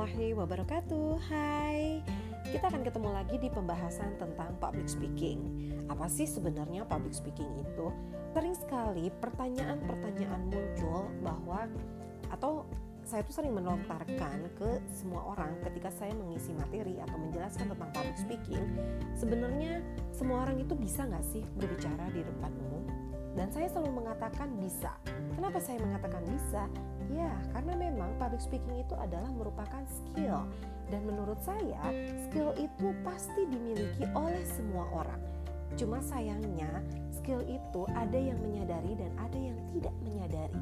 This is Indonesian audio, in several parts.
warahmatullahi wabarakatuh. Hai, kita akan ketemu lagi di pembahasan tentang public speaking. Apa sih sebenarnya public speaking itu? Sering sekali pertanyaan-pertanyaan muncul bahwa atau saya tuh sering melontarkan ke semua orang ketika saya mengisi materi atau menjelaskan tentang public speaking. Sebenarnya semua orang itu bisa nggak sih berbicara di depan umum? Dan saya selalu mengatakan bisa. Kenapa saya mengatakan bisa? Ya, karena memang public speaking itu adalah merupakan skill dan menurut saya skill itu pasti dimiliki oleh semua orang. Cuma sayangnya skill itu ada yang menyadari dan ada yang tidak menyadari.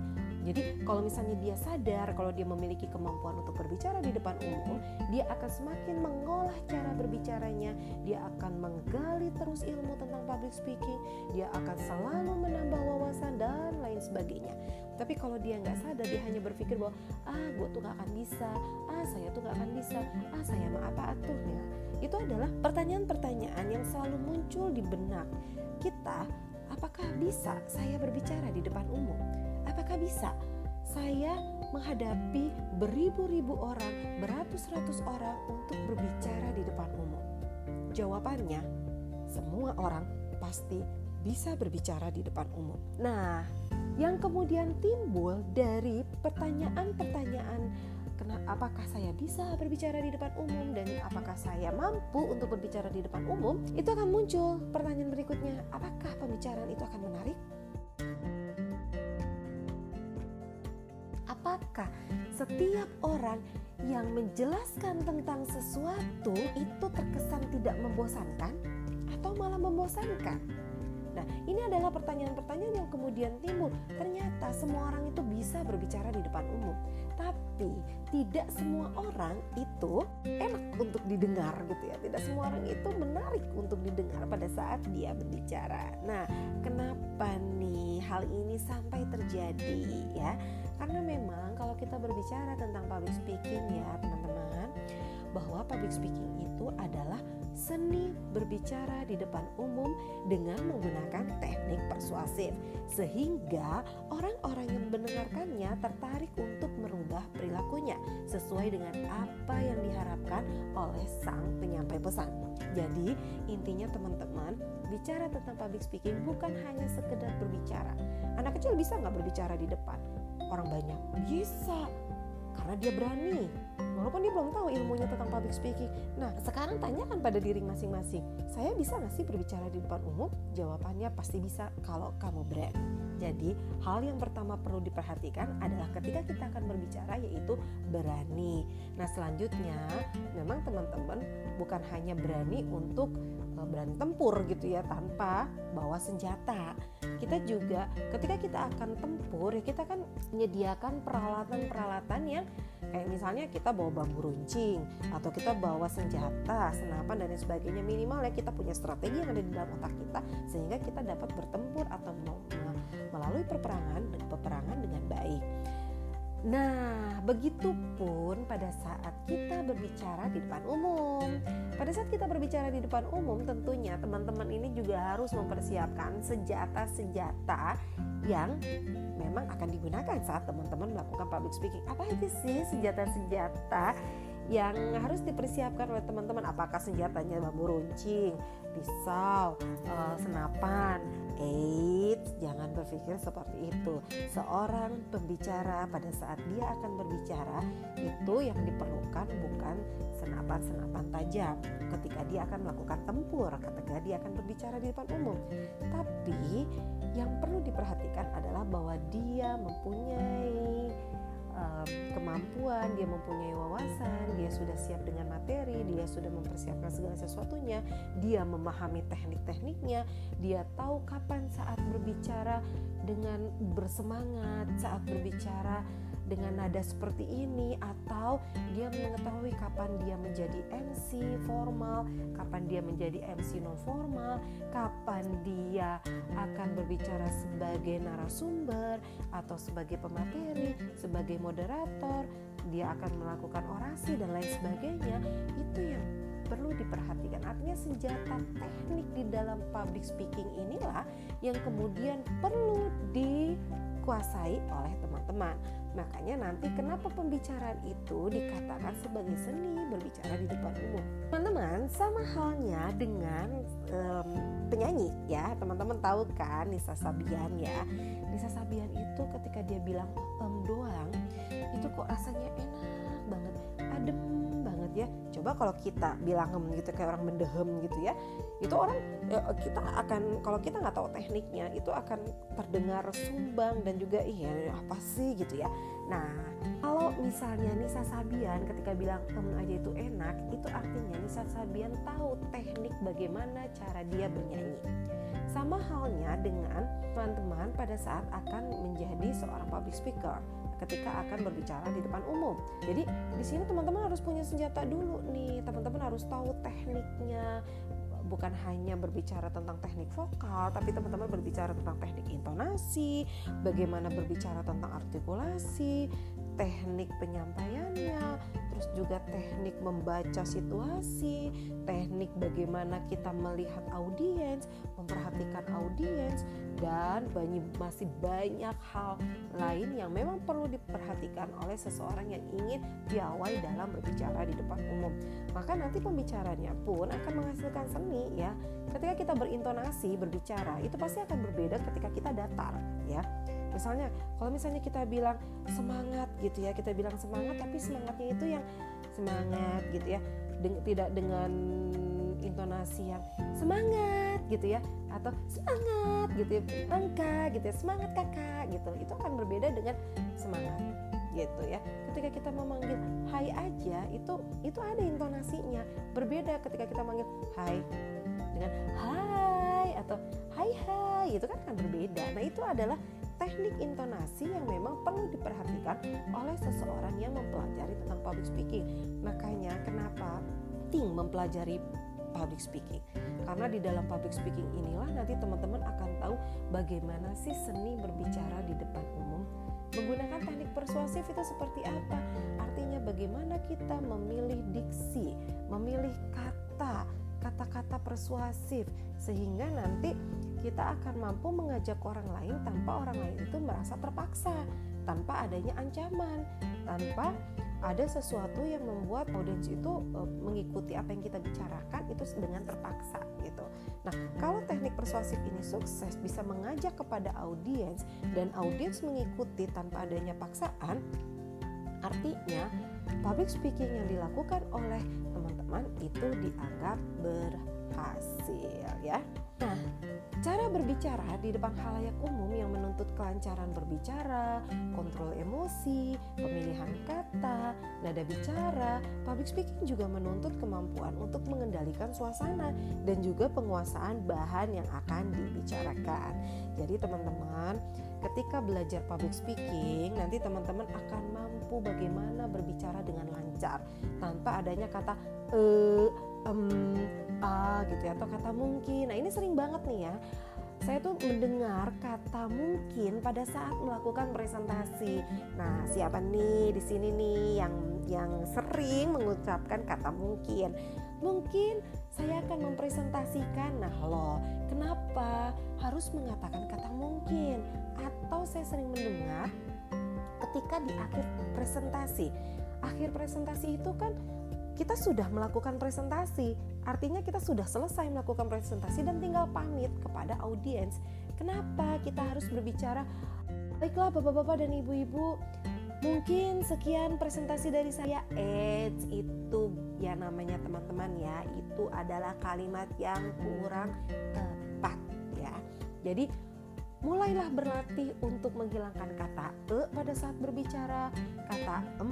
Jadi kalau misalnya dia sadar kalau dia memiliki kemampuan untuk berbicara di depan umum, dia akan semakin mengolah cara berbicaranya, dia akan menggali terus ilmu tentang public speaking, dia akan selalu menambah wawasan dan lain sebagainya. Tapi kalau dia nggak sadar, dia hanya berpikir bahwa ah gue tuh nggak akan bisa, ah saya tuh nggak akan bisa, ah saya mah apa atuhnya. Itu adalah pertanyaan-pertanyaan yang selalu muncul di benak kita. Apakah bisa saya berbicara di depan umum? Apakah bisa saya menghadapi beribu-ribu orang, beratus-ratus orang untuk berbicara di depan umum? Jawabannya, semua orang pasti bisa berbicara di depan umum. Nah, yang kemudian timbul dari pertanyaan-pertanyaan apakah saya bisa berbicara di depan umum? Dan apakah saya mampu untuk berbicara di depan umum? Itu akan muncul pertanyaan berikutnya apakah pembicaraan itu akan menarik? Apakah setiap orang yang menjelaskan tentang sesuatu itu terkesan tidak membosankan atau malah membosankan Nah, ini adalah pertanyaan-pertanyaan yang kemudian timbul. Ternyata semua orang itu bisa berbicara di depan umum, tapi tidak semua orang itu enak untuk didengar gitu ya. Tidak semua orang itu menarik untuk didengar pada saat dia berbicara. Nah, kenapa nih hal ini sampai terjadi ya? Karena memang kalau kita berbicara tentang public speaking ya, teman-teman, bahwa public speaking itu adalah seni berbicara di depan umum dengan menggunakan teknik persuasif sehingga orang-orang yang mendengarkannya tertarik untuk merubah perilakunya sesuai dengan apa yang diharapkan oleh sang penyampai pesan. Jadi intinya teman-teman bicara tentang public speaking bukan hanya sekedar berbicara. Anak kecil bisa nggak berbicara di depan? Orang banyak bisa karena dia berani walaupun dia belum tahu ilmunya tentang public speaking. Nah sekarang tanyakan pada diri masing-masing saya bisa nggak sih berbicara di depan umum? Jawabannya pasti bisa kalau kamu berani jadi hal yang pertama perlu diperhatikan adalah ketika kita akan berbicara yaitu berani. Nah selanjutnya memang teman-teman bukan hanya berani untuk e, berani tempur gitu ya tanpa bawa senjata. Kita juga ketika kita akan tempur ya kita kan menyediakan peralatan-peralatan yang kayak misalnya kita bawa bambu runcing atau kita bawa senjata, senapan dan lain sebagainya minimal ya kita punya strategi yang ada di dalam otak kita sehingga kita dapat bertempur atau melalui peperangan peperangan dengan baik. Nah, begitupun pada saat kita berbicara di depan umum. Pada saat kita berbicara di depan umum, tentunya teman-teman ini juga harus mempersiapkan senjata-senjata yang memang akan digunakan saat teman-teman melakukan public speaking. Apa aja sih senjata-senjata yang harus dipersiapkan oleh teman-teman? Apakah senjatanya bambu runcing, pisau, uh, senapan? Eits, jangan berpikir seperti itu. Seorang pembicara pada saat dia akan berbicara itu yang diperlukan bukan senapan-senapan tajam ketika dia akan melakukan tempur, ketika dia akan berbicara di depan umum. Tapi yang perlu diperhatikan adalah bahwa dia mempunyai kemampuan, dia mempunyai wawasan, dia sudah siap dengan materi, dia sudah mempersiapkan segala sesuatunya, dia memahami teknik-tekniknya, dia tahu kapan saat berbicara dengan bersemangat, saat berbicara dengan nada seperti ini atau dia mengetahui kapan dia menjadi MC formal, kapan dia menjadi MC non formal, kapan dia akan berbicara sebagai narasumber atau sebagai pemateri, sebagai moderator, dia akan melakukan orasi dan lain sebagainya. Itu yang perlu diperhatikan. Artinya senjata teknik di dalam public speaking inilah yang kemudian perlu di dikuasai oleh teman-teman. Makanya nanti kenapa pembicaraan itu dikatakan sebagai seni berbicara di depan umum. Teman-teman, sama halnya dengan um, penyanyi ya. Teman-teman tahu kan Nisa Sabian ya. Nisa Sabian itu ketika dia bilang em doang, itu kok rasanya enak banget, adem ya. Coba kalau kita bilang hem gitu kayak orang mendehem gitu ya itu orang ya, kita akan kalau kita nggak tahu tekniknya itu akan terdengar sumbang dan juga iya apa sih? gitu ya. Nah kalau misalnya Nisa Sabian ketika bilang hem aja itu enak itu artinya Nisa Sabian tahu teknik bagaimana cara dia bernyanyi. Sama halnya dengan teman-teman pada saat akan menjadi seorang public speaker ketika akan berbicara di depan umum. Jadi di sini teman-teman harus punya senjata dulu nih. Teman-teman harus tahu tekniknya, bukan hanya berbicara tentang teknik vokal, tapi teman-teman berbicara tentang teknik intonasi, bagaimana berbicara tentang artikulasi, teknik penyampaiannya, terus juga teknik membaca situasi, teknik bagaimana kita melihat audiens, memperhatikan audiens, dan banyak, masih banyak hal lain yang memang perlu diperhatikan oleh seseorang yang ingin piawai dalam berbicara di depan umum. Maka nanti pembicaranya pun akan menghasilkan seni ya. Ketika kita berintonasi berbicara itu pasti akan berbeda ketika kita datar ya. Misalnya kalau misalnya kita bilang semangat gitu ya, kita bilang semangat tapi semangatnya itu yang semangat gitu ya. Den tidak dengan intonasi yang semangat gitu ya atau semangat gitu ya angka gitu ya semangat kakak gitu. Itu akan berbeda dengan semangat gitu ya. Ketika kita memanggil hai aja itu itu ada intonasinya. Berbeda ketika kita manggil hai dengan hai atau hai hai itu kan akan berbeda. Nah itu adalah teknik intonasi yang memang perlu diperhatikan oleh seseorang yang mempelajari tentang public speaking. Makanya kenapa penting mempelajari public speaking. Karena di dalam public speaking inilah nanti teman-teman akan tahu bagaimana sih seni berbicara di depan umum. Menggunakan teknik persuasif itu seperti apa? Artinya bagaimana kita memilih diksi memilih kata kata-kata persuasif sehingga nanti kita akan mampu mengajak orang lain tanpa orang lain itu merasa terpaksa tanpa adanya ancaman tanpa ada sesuatu yang membuat audiens itu uh, mengikuti apa yang kita bicarakan itu dengan terpaksa gitu. Nah, kalau teknik persuasif ini sukses bisa mengajak kepada audiens dan audiens mengikuti tanpa adanya paksaan, artinya public speaking yang dilakukan oleh teman-teman itu dianggap berhasil ya. Nah, cara berbicara di depan halayak umum yang menuntut kelancaran berbicara, kontrol emosi, pemilihan kata, nada bicara, public speaking juga menuntut kemampuan untuk mengendalikan suasana dan juga penguasaan bahan yang akan dibicarakan. Jadi teman-teman, ketika belajar public speaking, nanti teman-teman akan mampu bagaimana berbicara dengan lancar tanpa adanya kata eh, um, ah gitu ya atau kata mungkin. Nah, ini sering banget nih ya. Saya tuh mendengar kata mungkin pada saat melakukan presentasi. Nah, siapa nih di sini nih yang yang sering mengucapkan kata mungkin? Mungkin saya akan mempresentasikan. Nah, loh, kenapa harus mengatakan kata mungkin? Atau saya sering mendengar ketika di akhir presentasi. Akhir presentasi itu kan kita sudah melakukan presentasi. Artinya kita sudah selesai melakukan presentasi dan tinggal pamit kepada audiens. Kenapa kita harus berbicara? Baiklah Bapak-bapak dan Ibu-ibu, mungkin sekian presentasi dari saya. Eh, itu ya namanya teman-teman ya, itu adalah kalimat yang kurang tepat ya. Jadi mulailah berlatih untuk menghilangkan kata e pada saat berbicara, kata em,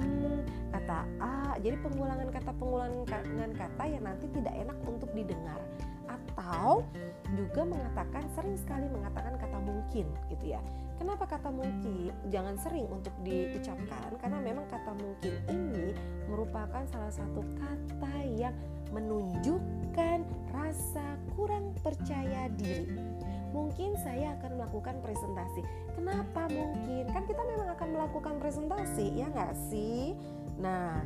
kata a. Jadi pengulangan kata pengulangan kata yang nanti tidak enak untuk didengar atau juga mengatakan sering sekali mengatakan kata mungkin gitu ya. Kenapa kata mungkin jangan sering untuk diucapkan karena memang kata mungkin ini merupakan salah satu kata yang menunjukkan rasa kurang percaya diri mungkin saya akan melakukan presentasi. Kenapa mungkin? Kan kita memang akan melakukan presentasi, ya nggak sih? Nah,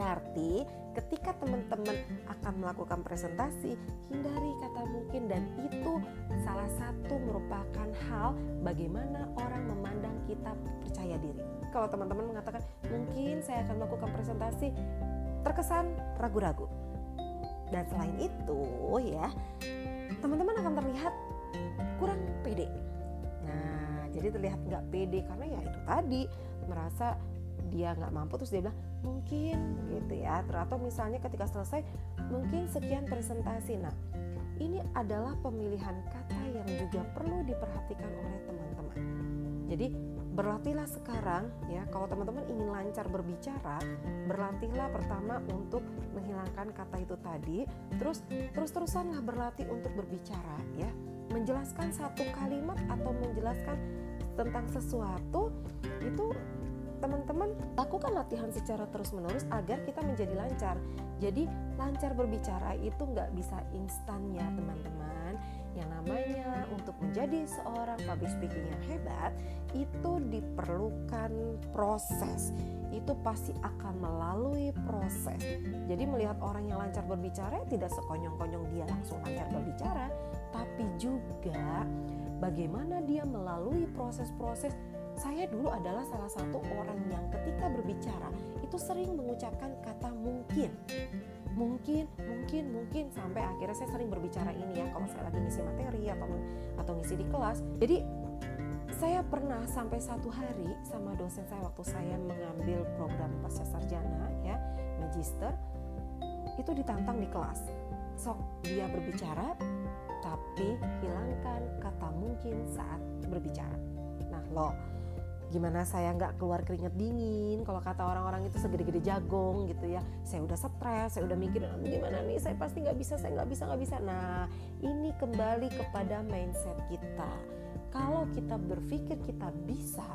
Berarti ketika teman-teman akan melakukan presentasi, hindari kata mungkin dan itu salah satu merupakan hal bagaimana orang memandang kita percaya diri. Kalau teman-teman mengatakan mungkin saya akan melakukan presentasi terkesan ragu-ragu. Dan selain itu ya, teman-teman akan terlihat kurang pede. Nah, jadi terlihat nggak pede karena ya itu tadi merasa dia nggak mampu terus dia bilang mungkin gitu ya. Atau misalnya ketika selesai mungkin sekian presentasi. Nah ini adalah pemilihan kata yang juga perlu diperhatikan oleh teman-teman. Jadi berlatihlah sekarang ya kalau teman-teman ingin lancar berbicara berlatihlah pertama untuk menghilangkan kata itu tadi terus terus-terusanlah berlatih untuk berbicara ya menjelaskan satu kalimat atau menjelaskan tentang sesuatu itu teman-teman lakukan latihan secara terus-menerus agar kita menjadi lancar. Jadi lancar berbicara itu nggak bisa instan ya teman-teman. Yang namanya untuk menjadi seorang public speaking yang hebat itu diperlukan proses. Itu pasti akan melalui proses. Jadi melihat orang yang lancar berbicara tidak sekonyong-konyong dia langsung lancar berbicara, tapi juga bagaimana dia melalui proses-proses saya dulu adalah salah satu orang yang ketika berbicara itu sering mengucapkan kata mungkin. Mungkin, mungkin, mungkin sampai akhirnya saya sering berbicara ini ya kalau saya lagi ngisi materi atau atau ngisi di kelas. Jadi saya pernah sampai satu hari sama dosen saya waktu saya mengambil program pasca sarjana ya magister itu ditantang di kelas sok dia berbicara tapi hilangkan kata mungkin saat berbicara nah loh gimana saya nggak keluar keringet dingin kalau kata orang-orang itu segede-gede jagung gitu ya. Saya udah stres saya udah mikir gimana nih? Saya pasti nggak bisa saya nggak bisa nggak bisa. Nah ini kembali kepada mindset kita. Kalau kita berpikir kita bisa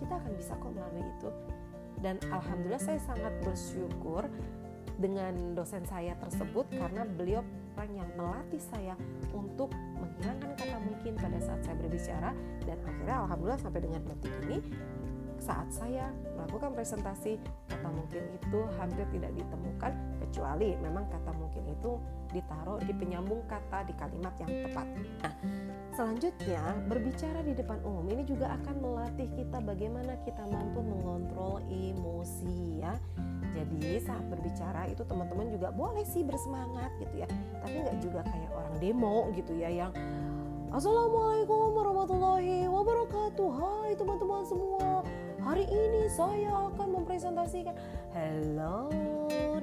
kita akan bisa kok melalui itu. Dan alhamdulillah saya sangat bersyukur dengan dosen saya tersebut karena beliau orang yang melatih saya untuk menghilangkan kata mungkin pada saat saya berbicara. Dan akhirnya alhamdulillah sampai dengan detik ini saat saya melakukan presentasi kata mungkin itu hampir tidak ditemukan kecuali memang kata mungkin itu ditaruh di penyambung kata di kalimat yang tepat. Nah, selanjutnya berbicara di depan umum ini juga akan melatih kita bagaimana kita mampu mengontrol emosi ya. Jadi saat berbicara itu teman-teman juga boleh sih bersemangat gitu ya, tapi nggak juga kayak orang demo gitu ya yang Assalamualaikum warahmatullahi wabarakatuh. Hai teman-teman semua. Hari ini saya akan mempresentasikan. Hello,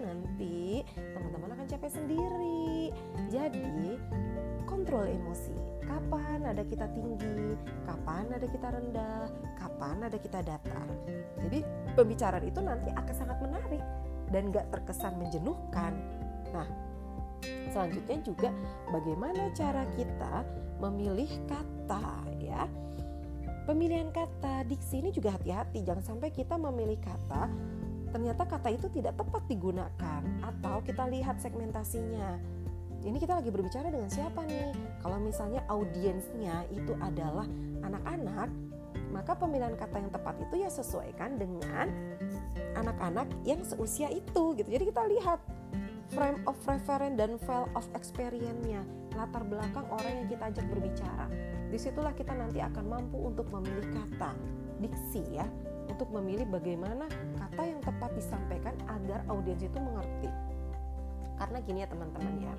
nanti teman-teman akan capek sendiri. Jadi kontrol emosi. Kapan ada kita tinggi, kapan ada kita rendah, kapan ada kita datar. Jadi pembicaraan itu nanti akan sangat menarik dan gak terkesan menjenuhkan. Nah, selanjutnya juga bagaimana cara kita memilih kata ya. Pemilihan kata diksi ini juga hati-hati jangan sampai kita memilih kata ternyata kata itu tidak tepat digunakan atau kita lihat segmentasinya. Ini kita lagi berbicara dengan siapa nih? Kalau misalnya audiensnya itu adalah anak-anak, maka pemilihan kata yang tepat itu ya sesuaikan dengan anak-anak yang seusia itu gitu. Jadi kita lihat frame of reference dan file of experience-nya, latar belakang orang yang kita ajak berbicara. Di situlah kita nanti akan mampu untuk memilih kata, diksi ya, untuk memilih bagaimana kata yang tepat disampaikan agar audiens itu mengerti. Karena gini ya teman-teman ya,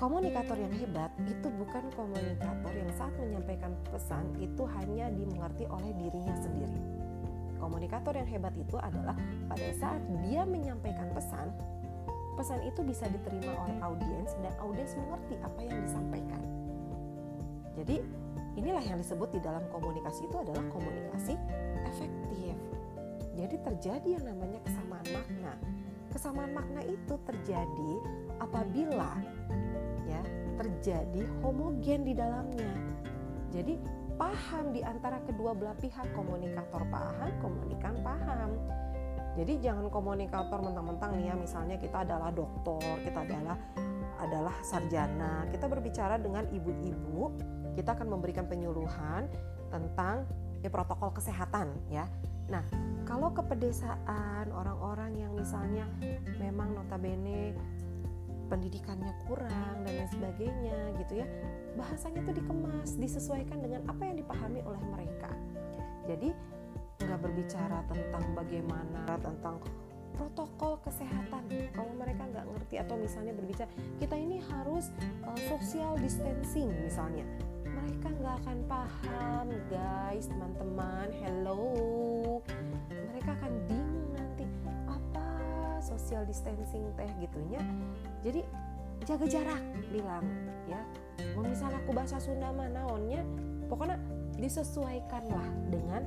komunikator yang hebat itu bukan komunikator yang saat menyampaikan pesan itu hanya dimengerti oleh dirinya sendiri. Komunikator yang hebat itu adalah pada saat dia menyampaikan pesan, pesan itu bisa diterima oleh audiens dan audiens mengerti apa yang disampaikan. Jadi inilah yang disebut di dalam komunikasi itu adalah komunikasi efektif. Jadi terjadi yang namanya kesamaan makna. Kesamaan makna itu terjadi apabila ya terjadi homogen di dalamnya. Jadi paham di antara kedua belah pihak komunikator paham, komunikan paham. Jadi jangan komunikator mentang-mentang nih ya misalnya kita adalah dokter, kita adalah adalah sarjana, kita berbicara dengan ibu-ibu, kita akan memberikan penyuluhan tentang ya, protokol kesehatan ya. Nah, kalau kepedesaan orang-orang yang misalnya memang notabene pendidikannya kurang dan lain sebagainya gitu ya bahasanya itu dikemas disesuaikan dengan apa yang dipahami oleh mereka. Jadi nggak berbicara tentang bagaimana tentang protokol kesehatan. Kalau mereka nggak ngerti atau misalnya berbicara kita ini harus uh, social distancing misalnya mereka nggak akan paham guys teman-teman. Hello. Mereka akan bingung nanti. Apa social distancing teh gitunya? Jadi jaga jarak bilang ya. Mau misalnya aku bahasa Sunda mah naonnya pokoknya disesuaikanlah dengan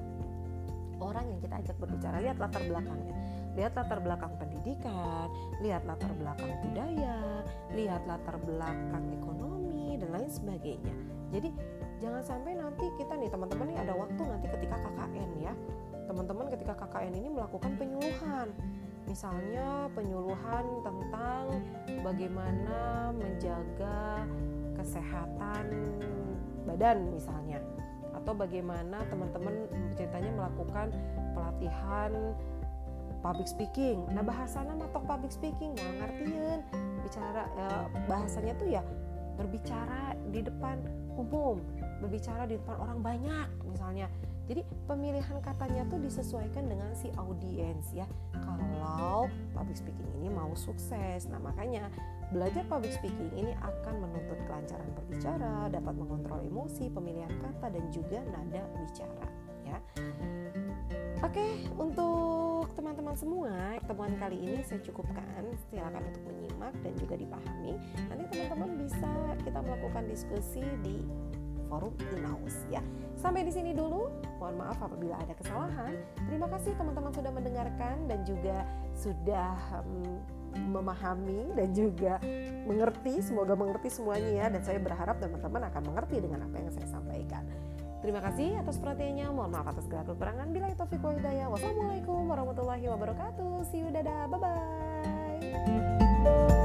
orang yang kita ajak berbicara. Lihat latar belakangnya. Lihat latar belakang pendidikan lihat latar belakang budaya lihat latar belakang ekonomi dan lain sebagainya jadi jangan sampai nanti kita nih teman-teman nih ada waktu nanti ketika KKN ya. Teman-teman ketika KKN ini melakukan penyuluhan. Misalnya penyuluhan tentang bagaimana menjaga kesehatan badan misalnya. Atau bagaimana teman-teman ceritanya melakukan pelatihan public speaking. Nah bahasanya matok public speaking mau ngertiin. Bicara ya, bahasanya tuh ya berbicara di depan umum, berbicara di depan orang banyak misalnya. Jadi pemilihan katanya tuh disesuaikan dengan si audiens ya. Kalau public speaking ini mau sukses, nah makanya belajar public speaking ini akan menuntut kelancaran berbicara, dapat mengontrol emosi, pemilihan kata dan juga nada bicara ya. Oke, untuk teman-teman semua, pertemuan kali ini saya cukupkan. Silakan untuk menyimak dan juga dipahami. Nanti teman-teman bisa kita melakukan diskusi di forum Inaus ya. Sampai di sini dulu. Mohon maaf apabila ada kesalahan. Terima kasih teman-teman sudah mendengarkan dan juga sudah um, memahami dan juga mengerti. Semoga mengerti semuanya ya dan saya berharap teman-teman akan mengerti dengan apa yang saya sampaikan. Terima kasih atas perhatiannya. Mohon maaf atas segala kekurangan. Bila itu wa hidayah. Wassalamualaikum warahmatullahi wabarakatuh. See you dadah. Bye bye.